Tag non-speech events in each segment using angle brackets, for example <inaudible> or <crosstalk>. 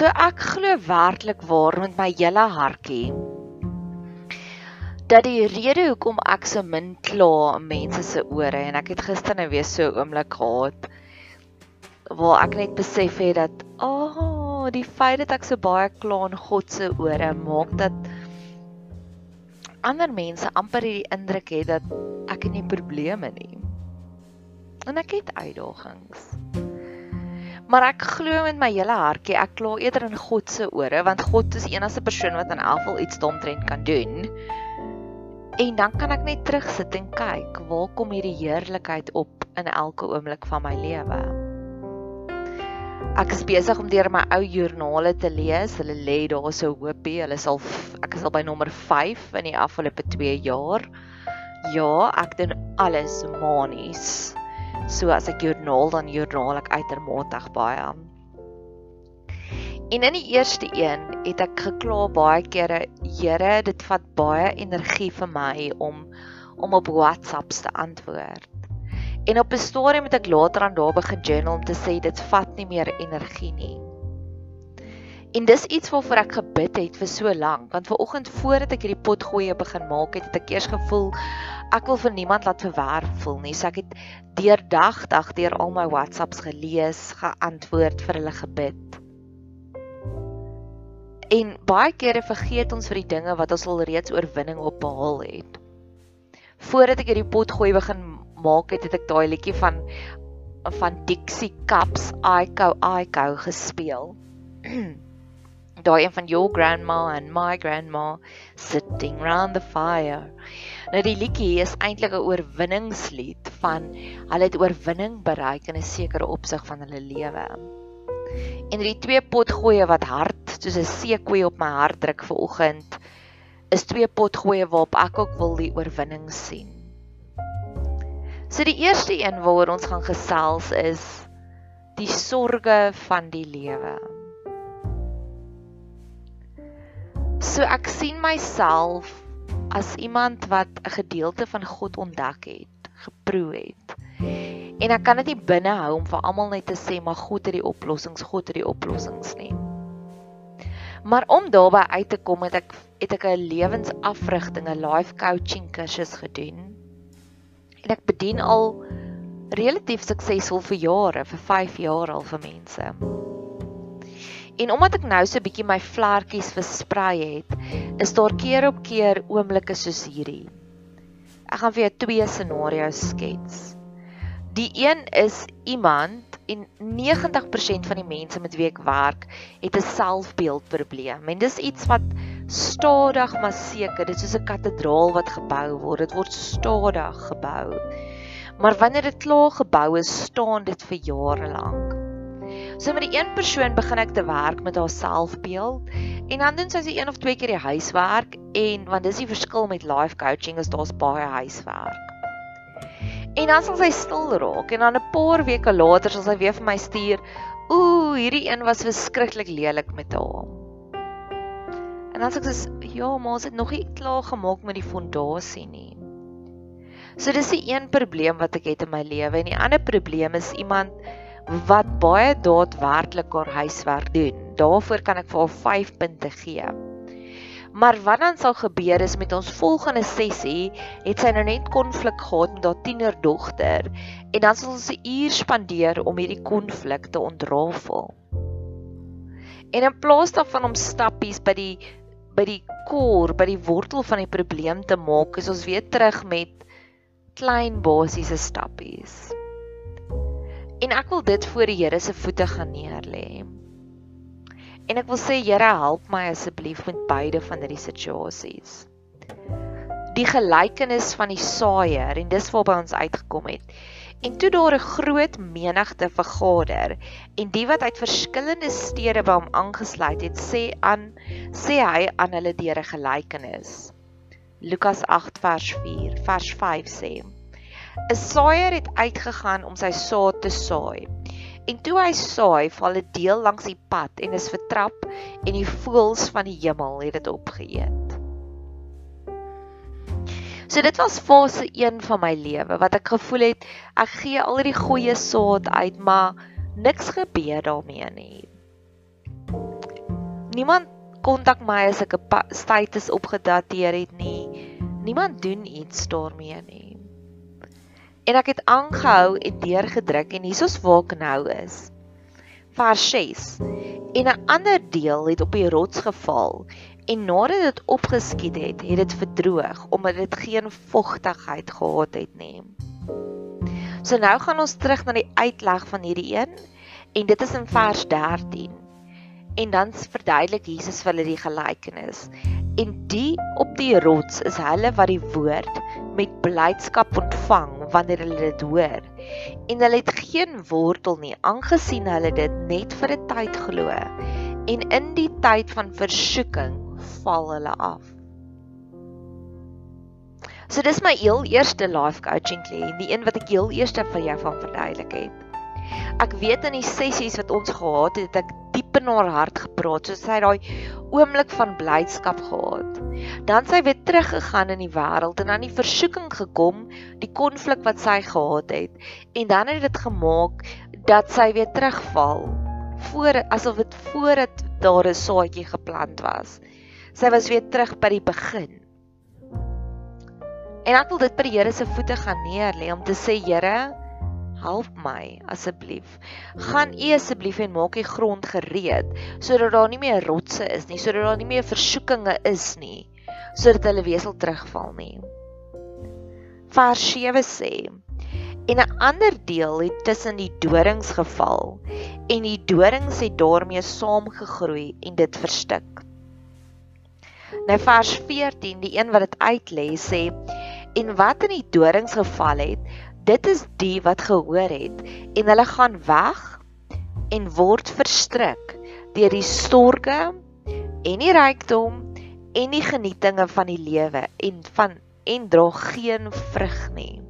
So ek glo werklik waar met my hele hartjie dat die rede hoekom ek so min kla in mense se ore en ek het gister nou weer so 'n oomblik gehad waar ek net besef het dat o, oh, die feit dat ek so baie kla in God se ore maak dat ander mense amper hierdie indruk het dat ek nie probleme nie. En ek het uitdagings. Maar ek glo met my hele hartjie, ek kla eerder in God se ore want God is die enigste persoon wat in elk geval iets domtrent kan doen. En dan kan ek net terugsit en kyk, waar kom hierdie heerlikheid op in elke oomblik van my lewe? Ek is besig om deur my ou joernale te lees. Hulle lê daar so hoopie. Hulle sal ek is al by nommer 5 in die afgelope 2 jaar. Ja, ek doen alles manies. So as ek joernaal dan joernaal ek uitermate baie. En in die eerste een het ek gekla baie kere, Here, dit vat baie energie vir my om om op WhatsApps te antwoord. En op 'n stadium het ek later aan daar begin journal om te sê dit vat nie meer energie nie. En dis iets waarvoor ek gebid het vir so lank, want ver oggend voordat ek hierdie pot gooi begin maak het, het ek eers gevoel ek wil vir niemand laat verwerp voel nie. So ek het deurdag dag deur al my WhatsApps gelees, geantwoord vir hulle gebid. En baie kere vergeet ons vir die dinge wat ons al reeds oorwinning op behaal het. Voordat ek hierdie pot gooi begin maak het, het ek daai liedjie van van Dixie Cups, I go I go gespeel. <clears throat> daai een van your grandma and my grandma sitting round the fire. Nou die liedjie is eintlik 'n oorwinningslied van hulle het oorwinning bereik in 'n sekere opsig van hulle lewe. En die twee potgoeie wat hard soos 'n seekoei op my hart druk ver oggend is twee potgoeie waarop ek ook wil die oorwinning sien. So die eerste een waaroor ons gaan gesels is die sorge van die lewe. So ek sien myself as iemand wat 'n gedeelte van God ontdek het, geproe het. En ek kan dit nie binne hou om vir almal net te sê maar God het die oplossings, God het die oplossings nie. Maar om daarby uit te kom het ek het ek 'n lewensafrigting, 'n life coaching kursus gedoen. En ek bedien al relatief suksesvol vir jare, vir 5 jaar al vir mense. En omdat ek nou so 'n bietjie my vlekkies versprei het, is daar keer op keer oomblikke soos hierdie. Ek gaan vir jou twee scenario's skets. Die een is iemand en 90% van die mense met wie ek werk, het 'n selfbeeldprobleem. En dis iets wat stadig maar seker, dit is soos 'n kathedraal wat gebou word. Dit word stadig gebou. Maar wanneer dit klaar gebou is, staan dit vir jare lank. So met die een persoon begin ek te werk met haar selfbeeld En dan doen sy se een of twee keer die huiswerk en want dis die verskil met life coaching is daar's baie huiswerk. En dan sal sy stil raak en dan 'n paar weke later sal sy weer vir my stuur, "Ooh, hierdie een was verskriklik lelik met haar." En dan sê ek sê, "Ja, maar ons het nog nie klaar gemaak met die fondasie nie." So dis die een probleem wat ek het in my lewe en die ander probleem is iemand wat baie daadwerklik haar huiswerk doen. Daarvoor kan ek vir haar 5 punte gee. Maar wat dan sal gebeur is met ons volgende sessie, het sy nou net konflik gehad met haar tienerdogter en dan sal sy uur spandeer om hierdie konflik te ontrafel. En in plaas daarvan om stappies by die by die kor, by die wortel van die probleem te maak, is ons weer terug met klein basiese stappies. En ek wil dit voor die Here se voete gaan neerlê. En ek wil sê Here, help my asseblief met beide van hierdie situasies. Die gelykenis van die saaier en dis waarby ons uitgekom het. En toe daar 'n groot menigte vergader en die wat uit verskillende stede by hom aangesluit het, sê aan sê hy aan hulle deur 'n gelykenis. Lukas 8 vers 4, vers 5 sê: 'n saaier het uitgegaan om sy saad te saai. En toe hy saai, val 'n deel langs die pad en is vertrap en die voëls van die hemel het dit opgeëet. So dit was fase 1 van my lewe wat ek gevoel het ek gee al die goeie saad uit, maar niks gebeur daarmee nie. Niemand kontak my as ek 'n status opgedateer het nie. Niemand doen iets daarmee nie. En ek het aangehou en deurgedruk en hiersoos waar ek nou is. Vers 6. En 'n ander deel het op die rots geval en nadat dit opgeskiet het, het dit verdroog omdat dit geen vogtigheid gehad het nie. So nou gaan ons terug na die uitleg van hierdie een en dit is in vers 13. En dan verduidelik Jesus vir hulle die gelykenis. En die op die rots is hulle wat die woord met blydskap ontvang wanneer hulle dit hoor. En hulle het geen wortel nie, aangesien hulle dit net vir 'n tyd glo. En in die tyd van versoeking val hulle af. So dis my heel eerste life coaching kliënt, die een wat ek heel eerste vir jou van verduidelik het. Ek weet in die sessies wat ons gehad het, het ek diep in haar hart gepraat, soos sy daai oomblik van blydskap gehad. Dan sy weer teruggegaan in die wêreld en dan die versoeking gekom, die konflik wat sy gehad het. En dan het dit gemaak dat sy weer terugval voor asof dit voordat daar 'n saadjie geplant was. Sy was weer terug by die begin. En ek wil dit by die Here se voete gaan neerlê om te sê Here, help my asseblief. Gaan U asseblief en maak die grond gereed sodat daar nie meer rotse is nie, sodat daar nie meer versoekinge is nie, sodat hulle weer sal terugval nie. Vers 7 sê: En 'n ander deel het tussen die dorings geval en die dorings het daarmee saamgegroei en dit verstik. Nou vers 14, die een wat dit uitlê sê en wat in die dorings geval het, dit is die wat gehoor het en hulle gaan weg en word verstrik deur die storge en die rykdom en die genietinge van die lewe en van en dra geen vrug nie.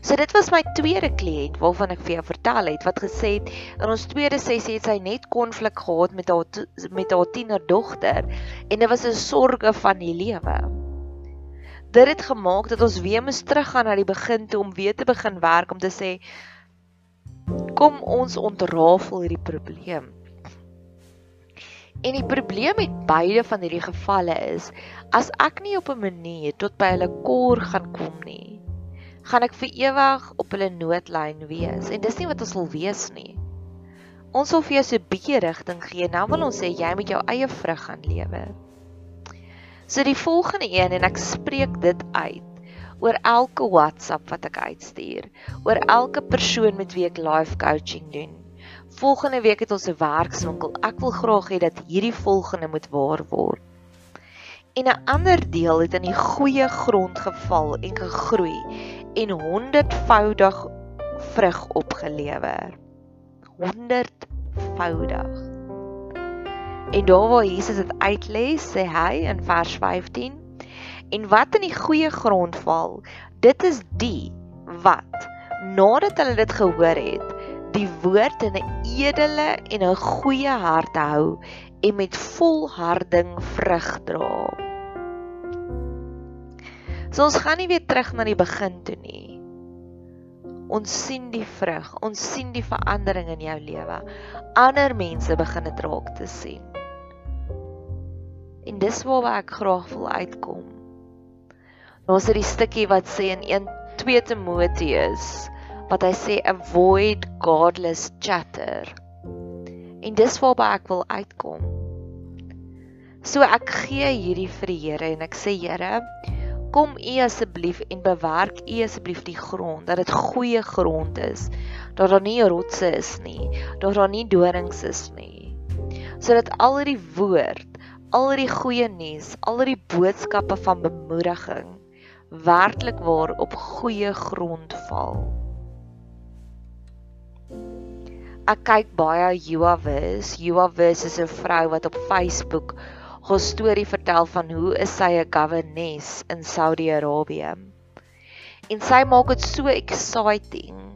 So dit was my tweede kliënt waarvan ek vir jou vertel het wat gesê het in ons tweede sessie het sy net konflik gehad met haar met haar tienerdogter en dit was 'n sorge van die lewe dit het gemaak dat ons weer moet teruggaan na die begin toe om weer te begin werk om te sê kom ons ontrafel hierdie probleem. En die probleem met beide van hierdie gevalle is as ek nie op 'n manier tot by hulle kor gaan kom nie, gaan ek vir ewig op hulle noodlyn wees en dis nie wat ons wil wees nie. Ons wil vir jou so 'n bietjie rigting gee. Nou wil ons sê jy moet jou eie vrug gaan lewe. So die volgende een en ek spreek dit uit oor elke WhatsApp wat ek uitstuur, oor elke persoon met wie ek live coaching doen. Volgende week het ons 'n werkswinkel. Ek wil graag hê dat hierdie volgende moet waar word. En 'n ander deel het in die goeie grond geval en gegroei en honderdvoudig vrug opgelewer. Honderdvoudig. En daar waar Jesus dit uitlê, sê hy in vers 15: En wat in die goeie grond val, dit is die wat nadat hulle dit gehoor het, die woord in 'n edele en 'n goeie hart hou en met volharding vrug dra. So ons gaan nie weer terug na die begin toe nie. Ons sien die vrug, ons sien die verandering in jou lewe. Ander mense begin dit raak te sien. En dis waar ek graag wil uitkom. Het die stukkie wat sê in 1 2 Timoteus wat hy sê avoid godless chatter. En dis waarby ek wil uitkom. So ek gee hierdie vir die Here en ek sê Here, kom U asseblief en bewerk U asseblief die grond dat dit goeie grond is. Dat daar nie rotse is nie, dat daar nie dorings is nie. Sodat al die woord, al die goeie nuus, al die boodskappe van bemoediging werklik waar op goeie grond val. Ek kyk baie Juawis. Juawis is 'n vrou wat op Facebook 'n storie vertel van hoe is sy 'n governess in Saudi-Arabië. En sy maak dit so exciting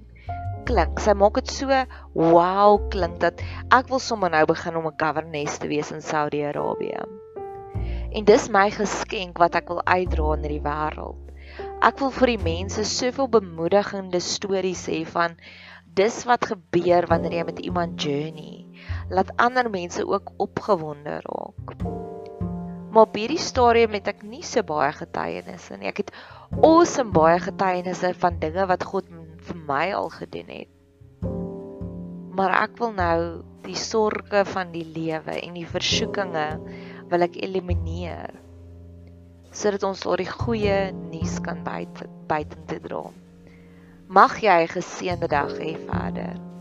klink. Sy maak dit so wow klink dat ek wil sommer nou begin om 'n governess te wees in Saudi-Arabië. En dis my geskenk wat ek wil uitdra in hierdie wêreld. Ek wil vir die mense soveel bemoedigende stories hê van dis wat gebeur wanneer jy met iemand journey. Laat ander mense ook opgewonde raak. Maar op hierdie stadium het ek nie so baie getuienisse nie. Ek het awesome baie getuienisse van dinge wat God my al gedoen het. Maar ek wil nou die sorges van die lewe en die versoekinge wil ek elimineer sodat ons daardie goeie nuus kan buite buite dra. Mag jy 'n geseënde dag hê verder.